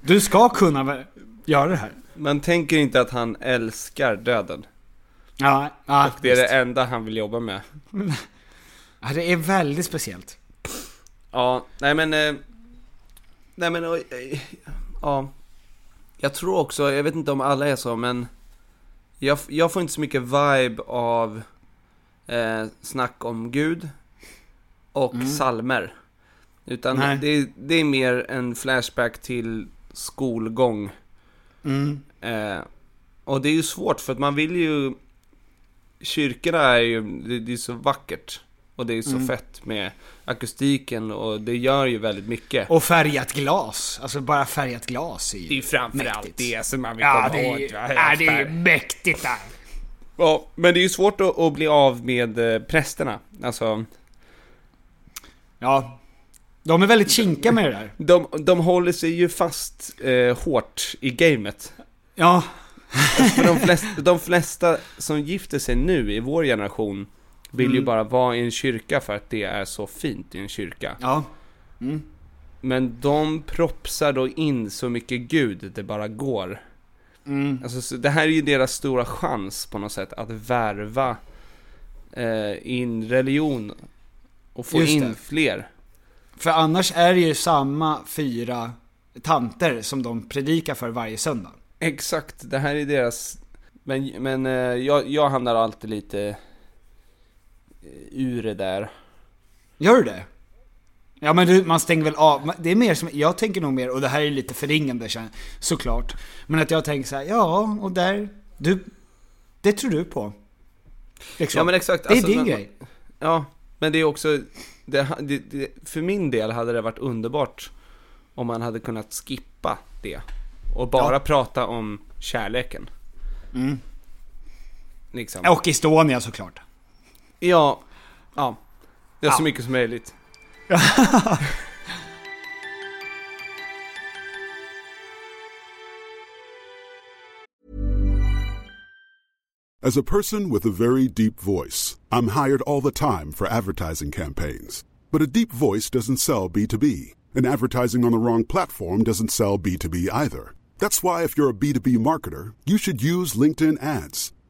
Du ska kunna göra det här.
Man tänker inte att han älskar döden.
Ja, ja
Och det är det enda han vill jobba med. [LAUGHS]
ja, det är väldigt speciellt.
Ja, nej men... Eh, nej men, eh, ja. Jag tror också, jag vet inte om alla är så, men... Jag, jag får inte så mycket vibe av eh, snack om Gud och salmer. Utan det, det är mer en flashback till skolgång.
Mm.
Eh, och det är ju svårt för att man vill ju... Kyrkorna är ju, det, det är så vackert. Och det är så fett med akustiken och det gör ju väldigt mycket.
Och färgat glas. Alltså bara färgat glas är ju
det är ju framförallt
mäktigt.
det som man vill
Ja,
komma
det
åt.
är,
va?
ja, det är mäktigt där.
Ja, men det är ju svårt att, att bli av med eh, prästerna. Alltså,
Ja. De är väldigt kinka med det där.
de, de håller sig ju fast eh, hårt i gamet.
Ja.
För de flesta, de flesta som gifter sig nu i vår generation vill ju bara vara i en kyrka för att det är så fint i en kyrka.
Ja.
Men de propsar då in så mycket Gud det bara går.
Mm.
Alltså, så det här är ju deras stora chans på något sätt att värva eh, in religion och få
Just
in
det.
fler.
För annars är det ju samma fyra tanter som de predikar för varje söndag.
Exakt, det här är deras... Men, men eh, jag, jag hamnar alltid lite ur det där.
Gör du det? Ja men du, man stänger väl av, det är mer som, jag tänker nog mer, och det här är lite förringande såklart. Men att jag tänker så här, ja, och där, du, det tror du på. Liksom.
Ja men exakt.
Det är
alltså,
din
men-
grej.
Ja, men det är också... Det, det, det, för min del hade det varit underbart om man hade kunnat skippa det. Och bara
Ja.
prata om kärleken.
Mm.
Liksom.
Och Estonia såklart.
Ja, ja. Det är så
Ja.
mycket som möjligt. [LAUGHS]
As a person with a very deep voice, I'm hired all the time for advertising campaigns. But a deep voice doesn't sell B2B, and advertising on the wrong platform doesn't sell B2B either. That's why, if you're a B2B marketer, you should use LinkedIn ads.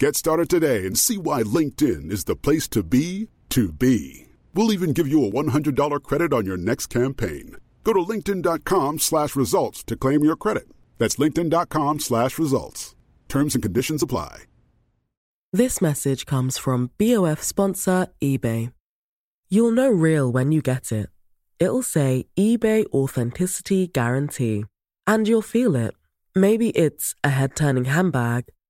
Get started today and see why LinkedIn is the place to be to be. We'll even give you a $100 credit on your next campaign. Go to linkedin.com slash results to claim your credit. That's linkedin.com slash results. Terms and conditions apply.
This message comes from BOF sponsor eBay. You'll know real when you get it. It'll say eBay Authenticity Guarantee. And you'll feel it. Maybe it's a head turning handbag,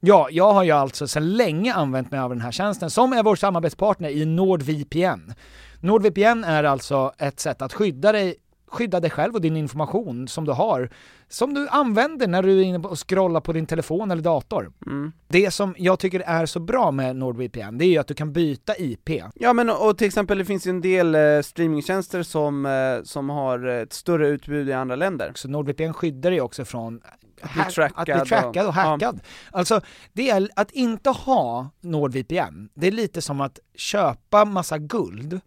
Ja, jag har ju alltså sedan länge använt mig av den här tjänsten som är vår samarbetspartner i NordVPN. NordVPN är alltså ett sätt att skydda dig skydda dig själv och din information som du har, som du använder när du är inne och scrollar på din telefon eller dator.
Mm.
Det som jag tycker är så bra med NordVPN, det är ju att du kan byta IP.
Ja men och till exempel det finns ju en del eh, streamingtjänster som, eh, som har ett större utbud i andra länder.
Så NordVPN skyddar dig också från
Att bli trackad
att bli trackad och
och-
hackad. Alltså, det är att inte ha NordVPN, det är lite som att köpa massa guld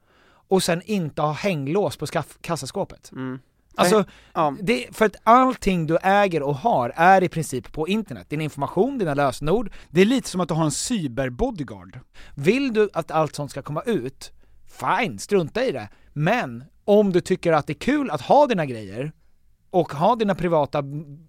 och sen inte ha hänglås på kassaskåpet.
Mm.
Alltså,
Ja.
det, för att allting du äger och har är i princip på internet. Din information, dina lösenord, det är lite som att du har en cyberbodyguard. Vill du att allt sånt ska komma ut, fine, strunta i det. Men om du tycker att det är kul att ha dina grejer, och ha dina privata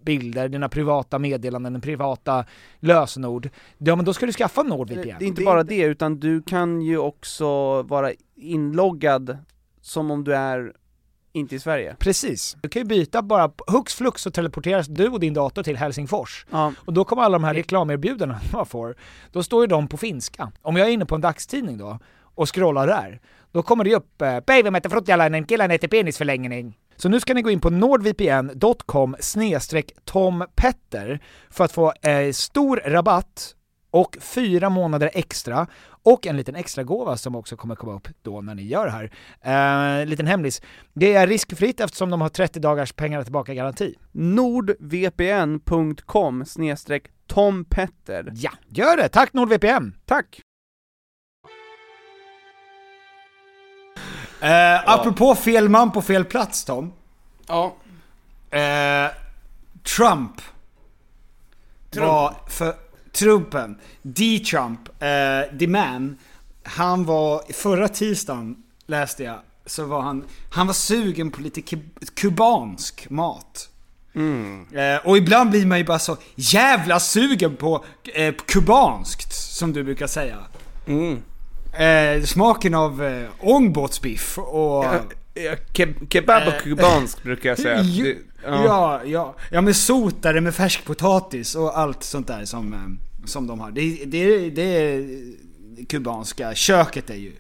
bilder, dina privata meddelanden, dina privata lösenord, ja men då ska du skaffa NordVPN.
Det är inte bara det, utan du kan ju också vara inloggad som om du är inte i Sverige.
Precis. Du kan ju byta bara, hux flux så teleporteras du och din dator till Helsingfors.
Ja.
Och då kommer alla de här reklamerbjudandena [LAUGHS] man får, då står ju de på finska. Om jag är inne på en dagstidning då, och scrollar där, då kommer det upp eh, “Päivä mätte fruttjalainen, killen heter penisförlängning”. Så nu ska ni gå in på nordvpn.com tompetter för att få eh, stor rabatt och fyra månader extra och en liten extra gåva som också kommer komma upp då när ni gör det här. Eh, liten hemlis. Det är riskfritt eftersom de har 30 dagars pengar tillbaka garanti.
nordvpn.com tompetter.
Ja, gör det! Tack NordVPN!
Tack!
Eh, apropå fel man på fel plats Tom.
Ja.
Eh, Trump. Var för Trumpen. D-Trump, eh, the man. Han var, förra tisdagen läste jag, så var han, han var sugen på lite kub- kubansk mat. Eh, och ibland blir man ju bara så jävla sugen på eh, kubanskt, som du brukar säga. Eh, smaken av eh, ångbåtsbiff och...
Ja, ke- kebab och kubansk brukar jag säga. Det-
ja. ja, ja. men sotare med färskpotatis och allt sånt där som, eh, som de har. Det, det, det kubanska köket är ju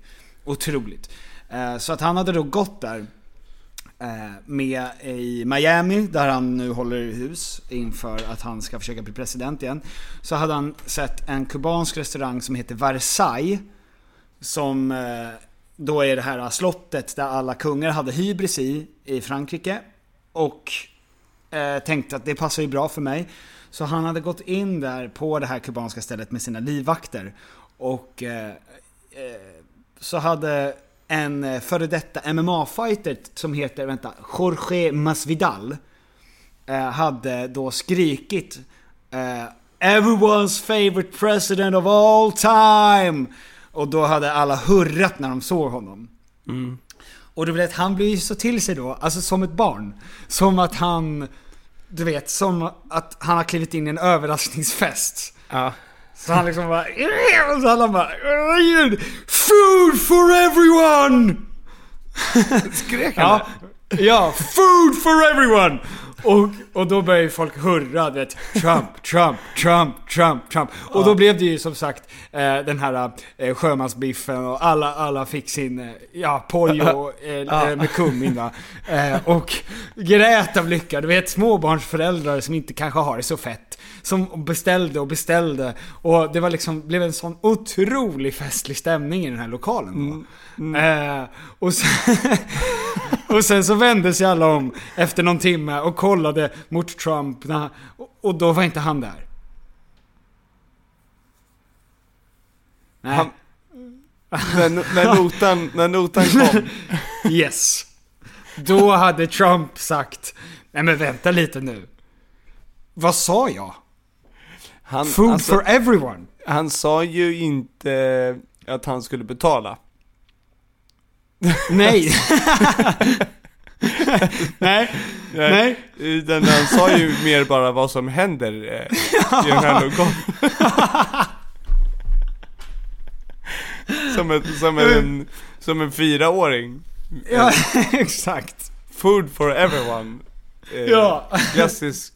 otroligt. Eh, Så att han hade då gått där eh, med i Miami, där han nu håller hus inför att han ska försöka bli president igen. Så hade han sett en kubansk restaurang som heter Versailles. Som eh, då är det här slottet där alla kungar hade hybris i, i Frankrike. Och eh, tänkte att det passar ju bra för mig. Så han hade gått in där på det här kubanska stället med sina livvakter. Och eh, eh, så hade en eh, före detta MMA-fighter som heter, vänta, Jorge Masvidal. Eh, hade då skrikit Everyone's favorite president of all time! Och då hade alla hurrat när de såg honom. Och du vet, han blir ju så till sig då, alltså som ett barn. Som att han, du vet, som att han har klivit in i en överraskningsfest.
Ja.
Så han liksom bara, och så han bara, Food for everyone! [LAUGHS]
Skrek han
Ja, ja, food for everyone! Och, och då började folk hurra, du vet, Trump, Trump, Trump, Trump, Trump. Och då blev det ju som sagt eh, den här eh, sjömansbiffen och alla, alla fick sin, eh, ja, pojo [LAUGHS] eh, eh, med kummin va. Eh, och grät av lycka. Du vet småbarnsföräldrar som inte kanske har det så fett. Som beställde och beställde. Och det var liksom, blev en sån otrolig festlig stämning i den här lokalen då. Eh, och, sen, [LAUGHS] och sen så vände sig alla om efter någon timme och kollade mot Trump. Och då var inte han där. Nej.
Han- När, när, [LAUGHS] notan, när notan kom. [LAUGHS]
Yes. Då hade Trump sagt, nej men vänta lite nu. Vad sa jag?
Han,
Food
alltså,
for everyone.
han sa ju inte att han skulle betala. [LAUGHS]
Nej. nej. Nej.
Utan han sa ju mer bara vad som händer eh, i den här [LAUGHS] lokalen. som, en, som, en, som en fyraåring.
Ja, [LAUGHS] exakt.
Food for everyone. Eh,
Ja.
Klassisk.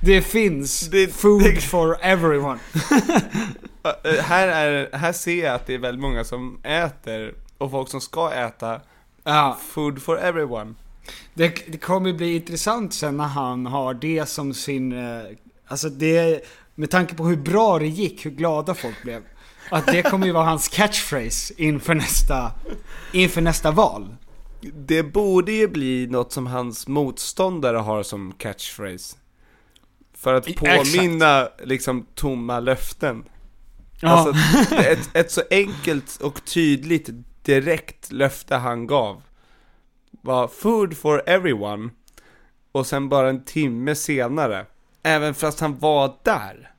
Det finns
Det-
food
det-
for everyone.
Eh, här, är, här ser jag att det är väldigt många som äter, och folk som ska äta,
Ja.
food for everyone.
Det, det kommer bli intressant sen när han har det som sin... eh, Alltså det... Med tanke på hur bra det gick, hur glada folk blev. Att det kommer ju vara hans catchphrase inför nästa... Inför nästa val.
Det borde ju bli något som hans motståndare har som catchphrase. För att påminna liksom tomma löften.
Ja.
Alltså ett, ett så enkelt och tydligt direkt löfte han gav var food for everyone och sen bara en timme senare, även fast han var där.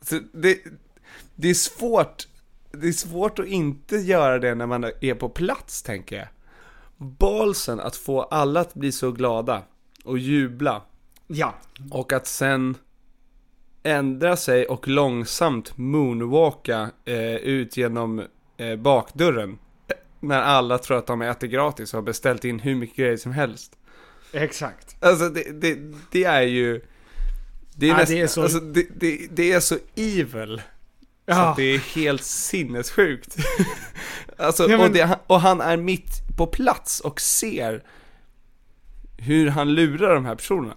Så det, det är svårt, det är svårt att inte göra det när man är på plats tänker jag. Balsen att få alla att bli så glada och jubla
Ja.
och att sen ändra sig och långsamt moonwalka eh, ut genom eh, bakdörren. När alla tror att de äter gratis och har beställt in hur mycket grejer som helst.
Exakt.
Alltså det, det, det är ju... Det är,
Ja,
nästan,
det är så-
Alltså, det, det, det är så evil. Så
Ja.
att det är helt sinnessjukt. [LAUGHS] alltså,
Ja, men-
och, det, och han är mitt på plats och ser hur han lurar de här personerna.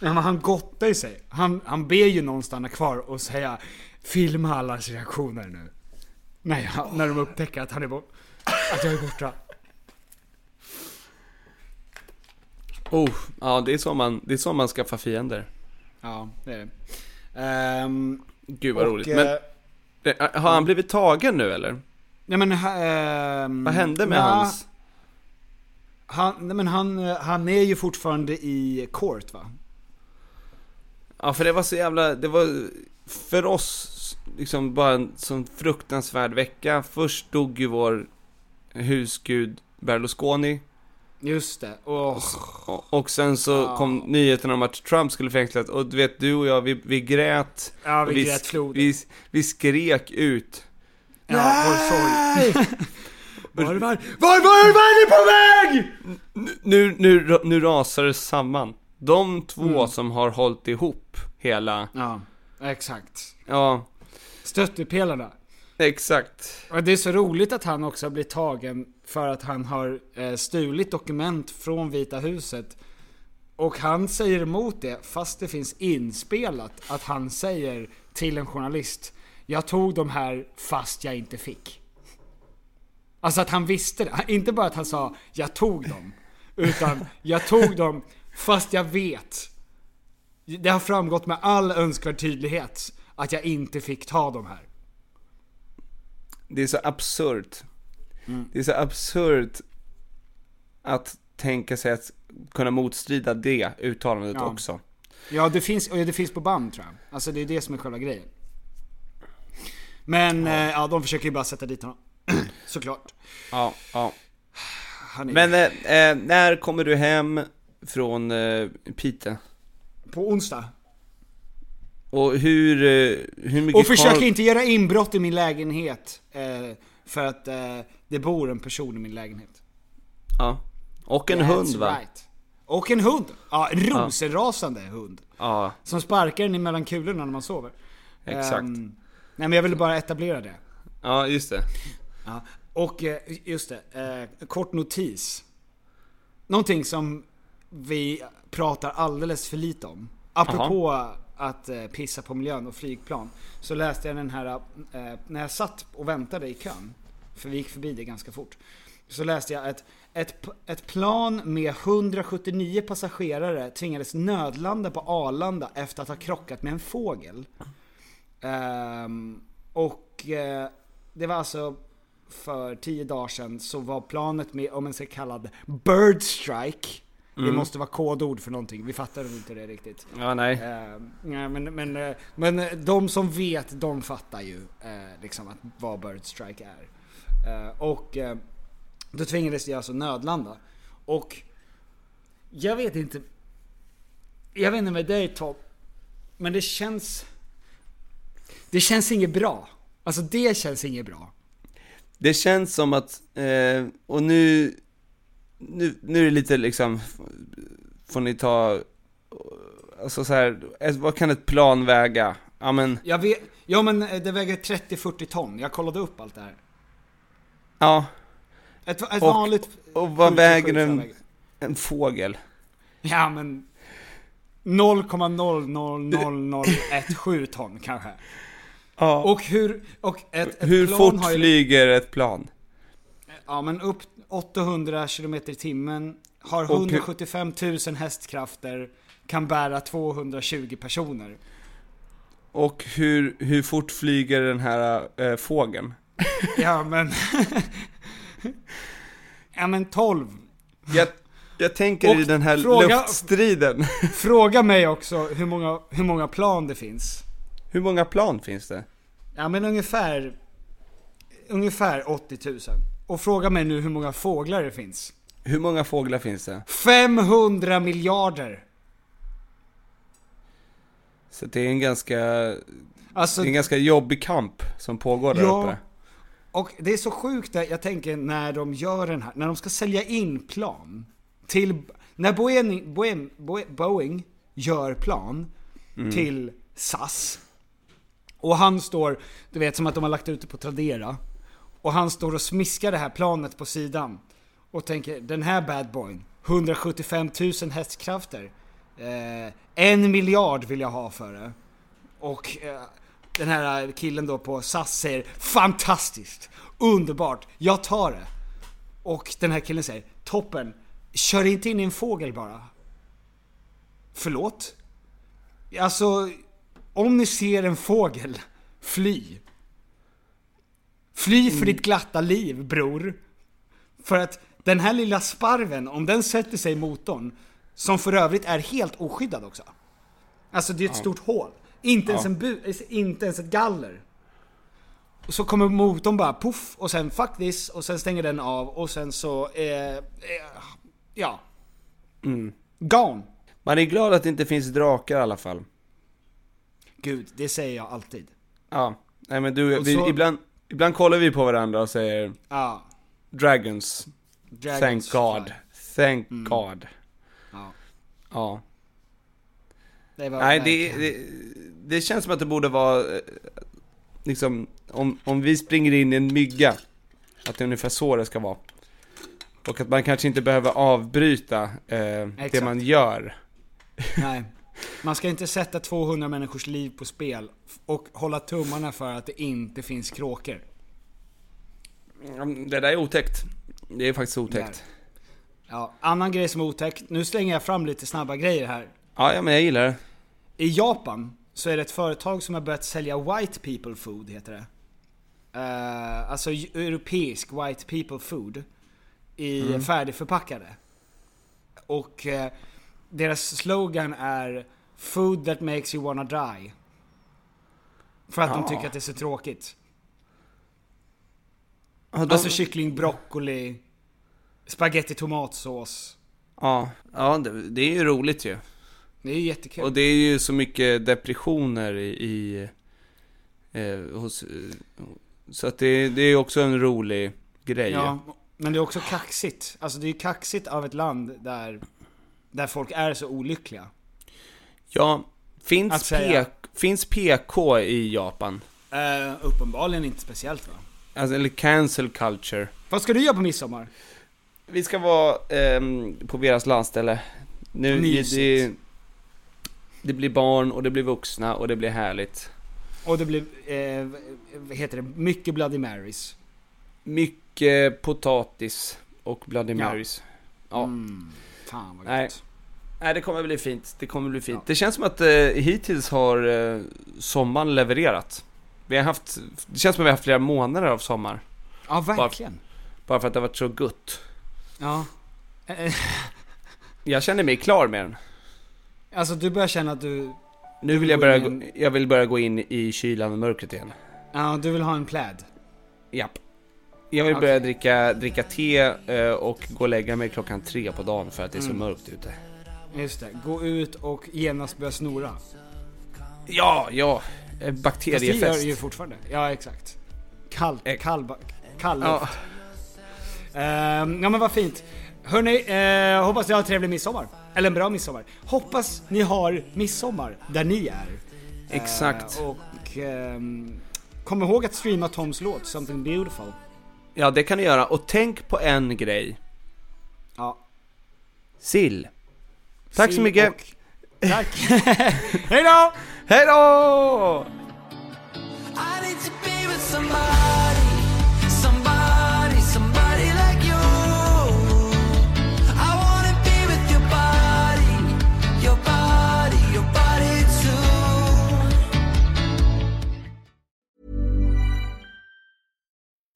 Ja, men han gottar ju sig. Han, han ber ju någon stanna kvar och säga Filma allas reaktioner nu. När, jag, när de upptäcker att han är bort, Att jag är borta.
Oh, ja det är så man, det är så man skaffar fiender.
Ja, det är det. Ehm,
Gud vad
och,
roligt.
eh,
Men eh, har han blivit tagen nu eller?
Ja men... ehm,
Vad hände med
nja,
hans?
Han, nej, men han, eh, han är ju fortfarande i court va?
Ja för det var så jävla, det var för oss liksom bara en sån fruktansvärd vecka. Först dog ju vår husgud Berlusconi.
Just det. Och,
Och, och sen så
Ja.
kom nyheten om att Trump skulle fängslas. Och du vet, du och jag, vi, vi grät.
ja, vi
vi,
grät flod.
vi, vi skrek ut.
ja, sorg. [LAUGHS] Var, var, var, var, var är ni på väg?
Nu, nu, nu rasar det samman. De två
Mm.
som har hållit ihop hela,
Ja, exakt.
ja,
Stöttepelarna
exakt.
Och det är så roligt att han också blir tagen för att han har eh, stulit dokument från Vita huset. Och han säger emot det fast det finns inspelat att han säger till en journalist Jag tog de här fast jag inte fick. Alltså att han visste det. [LAUGHS] Inte bara att han sa jag tog dem. Utan [LAUGHS] jag tog dem fast jag vet. Det har framgått med all önskvärd tydlighet att jag inte fick ta de här.
Det är så absurt.
Mm.
Det är så absurt att tänka sig att kunna motstrida det uttalandet
Ja.
också.
Ja, det finns, och det finns på band tror jag. Alltså det är det som är själva grejen. Men ja, ja de försöker ju bara sätta dit honom. [CLEARS THROAT] Såklart.
Ja, ja.
Han är
Men eh, eh, när kommer du hem från eh, Piteå?
på onsdag.
Och hur, eh, hur mycket
Och försök
kvar-
inte göra inbrott i min lägenhet. Eh, för att eh, det bor en person i min lägenhet.
Ja. Och en
That's
hund va?
Right. Och en hund. Ja, rosenrasande hund.
Ja,
Som sparkar den mellan kulorna när man sover.
Exakt.
Ehm, nej men jag ville bara etablera det.
ja just det.
Ja. Och just det, eh, kort notis. Någonting som vi pratar alldeles för lite om. Apropå att eh, pissa på miljön och flygplan. Så läste jag den här, eh, när jag satt och väntade i kön. För vi gick förbi det ganska fort. Så läste jag att ett, ett plan med 179 passagerare tvingades nödlanda på Arlanda efter att ha krockat med en fågel. Ehm, och eh, det var alltså för tio dagar sedan så var planet med om en så kallad Bird Strike. Det
Mm.
måste vara kodord för någonting, vi fattar inte det riktigt.
Ja, nej.
Eh, nej, men, men, eh, men eh, de som vet, de fattar ju eh, liksom att vad Bird Strike är. Och då tvingades jag alltså nödlanda. Och jag vet inte, jag vet inte med dig Tom, men det känns, det känns inget bra. Alltså det känns inget bra.
Det känns som att, eh, och nu, nu, nu är det lite liksom, får ni ta, alltså så här, vad kan ett plan väga? Ja men,
Jag vet, ja men eh, det väger 30-40 ton, jag kollade upp allt det här.
ja.
Ett, ett
Och-
vanligt...
Och vad
7-7
väger en,
väger.
en fågel?
Ja men 0,000017 ton kanske.
Ja.
Och hur, och ett, ett
Hur fort
har ju,
flyger ett plan?
Ja men upp 800 km i timmen, har
Och hur-
175 000 hästkrafter, kan bära 220 personer.
Och hur, hur fort flyger den här eh, fågeln? [LAUGHS]
Ja men... ja men 12.
Jag, jag tänker i
Och
den här
fråga-
luftstriden. [LAUGHS]
Fråga mig också hur många, hur många plan det finns.
Hur många plan finns det?
Ja men ungefär, ungefär 80 000. Och fråga mig nu hur många fåglar det finns.
Hur många fåglar finns det?
500 miljarder!
Så det är en ganska,
Alltså,
det är en ganska jobbig kamp som pågår där
Ja.
uppe.
och det är så sjukt där, jag tänker när de gör den här, när de ska sälja in plan till, när Boeing, Boeing, Boeing, gör plan till SAS. Och han står, du vet som att de har lagt ut det på Tradera. Och han står och smiskar det här planet på sidan. Och tänker, den här bad boyn, 175 000 hästkrafter. Eh, en miljard vill jag ha för det. Och eh, den här killen då på SAS säger fantastiskt, underbart, jag tar det. Och den här killen säger toppen, kör inte in i en fågel bara. Förlåt? Alltså, om ni ser en fågel, fly. Fly för ditt glatta liv bror. För att den här lilla sparven, om den sätter sig i motorn, som för övrigt är helt oskyddad också. Alltså det är ett stort hål. Inte, ens en bu- inte ens ett galler. Och så kommer motorn bara puff och sen fuck this och sen stänger den av och sen så, eh, eh, ja. Gone.
Man är glad att det inte finns drakar i alla fall.
Gud, det säger jag alltid.
Ja, nej men du, vi,
så-
ibland, ibland kollar vi på varandra och säger
Ja.
Dragons,
Dragons
thank God,
fly.
thank
Mm.
God.
Ja.
Ja.
Det
Nej, det, det, det känns som att det borde vara, eh, liksom, om, om vi springer in i en mygga, att det är ungefär så det ska vara. Och att man kanske inte behöver avbryta eh, det man gör.
Nej. Man ska inte sätta 200 människors liv på spel och hålla tummarna för att det inte finns kråkor.
Mm, Det där är otäckt. Det är faktiskt otäckt.
Ja, annan grej som är otäck. Nu slänger jag fram lite snabba grejer här.
Ja, ja, men jag gillar det.
I Japan så är det ett företag som har börjat sälja white people food, heter det. Eh, alltså europeisk white people food. I
Mm.
färdigförpackade. Och eh, deras slogan är Food that makes you wanna die. För att de
Ja.
tycker att det är så tråkigt.
Ja, de,
Alltså kyckling, broccoli, spaghetti tomatsås.
ja, ja det, det är ju roligt ju.
Det är ju jättekul.
Och det är ju så mycket depressioner i, i eh, hos, eh, så att det, det är också en rolig grej.
Ja, men det är också kaxigt. Alltså det är ju kaxigt av ett land där, där folk är så olyckliga.
Ja, finns,
säga-
P, finns PK i Japan?
Uh, uppenbarligen inte speciellt va?
Alltså, eller cancel culture.
Vad ska du göra på midsommar?
Vi ska vara ehm, på Veras landställe. Nu, det, det blir barn och det blir vuxna och det blir härligt.
Och det blir, eh, vad heter det, mycket Bloody Marys.
Mycket potatis och Bloody
Ja.
Marys. Ja.
Mm, fan vad
Nej. Nej, det kommer bli fint. Det kommer bli fint.
Ja.
Det känns som att eh, hittills har eh, sommaren levererat. Vi har haft, det känns som att vi har haft flera månader av sommar.
Ja, verkligen.
Bara för att det har varit så gott.
Ja. [LAUGHS]
Jag känner mig klar med den.
Alltså du börjar känna att du,
Nu vill jag börja, gå- jag vill börja gå in i kylan och mörkret igen.
ja du vill ha en pläd.
Japp. Jag vill börja dricka, dricka te eh, och gå och lägga mig klockan tre på dagen för att det är så
Mm.
mörkt ute.
Just det, gå ut och genast börja snora.
Ja, ja. Eh,
Fast det gör
Bakteriefest.
ju fortfarande. Ja, exakt. Kall, kall, ba- kall
Ja.
luft. Ehm, ja men vad fint. Hörni, eh, hoppas ni har en trevlig midsommar. Eller en bra midsommar. Hoppas ni har midsommar där ni är.
Exakt.
Eh, och ehm, kom ihåg att streama Toms låt, Something Beautiful.
Ja, det kan ni göra. Och tänk på en grej.
Ja.
Sill. Tack så
Sill
mycket.
och- [LAUGHS] Tack. Hej då!
Hej då!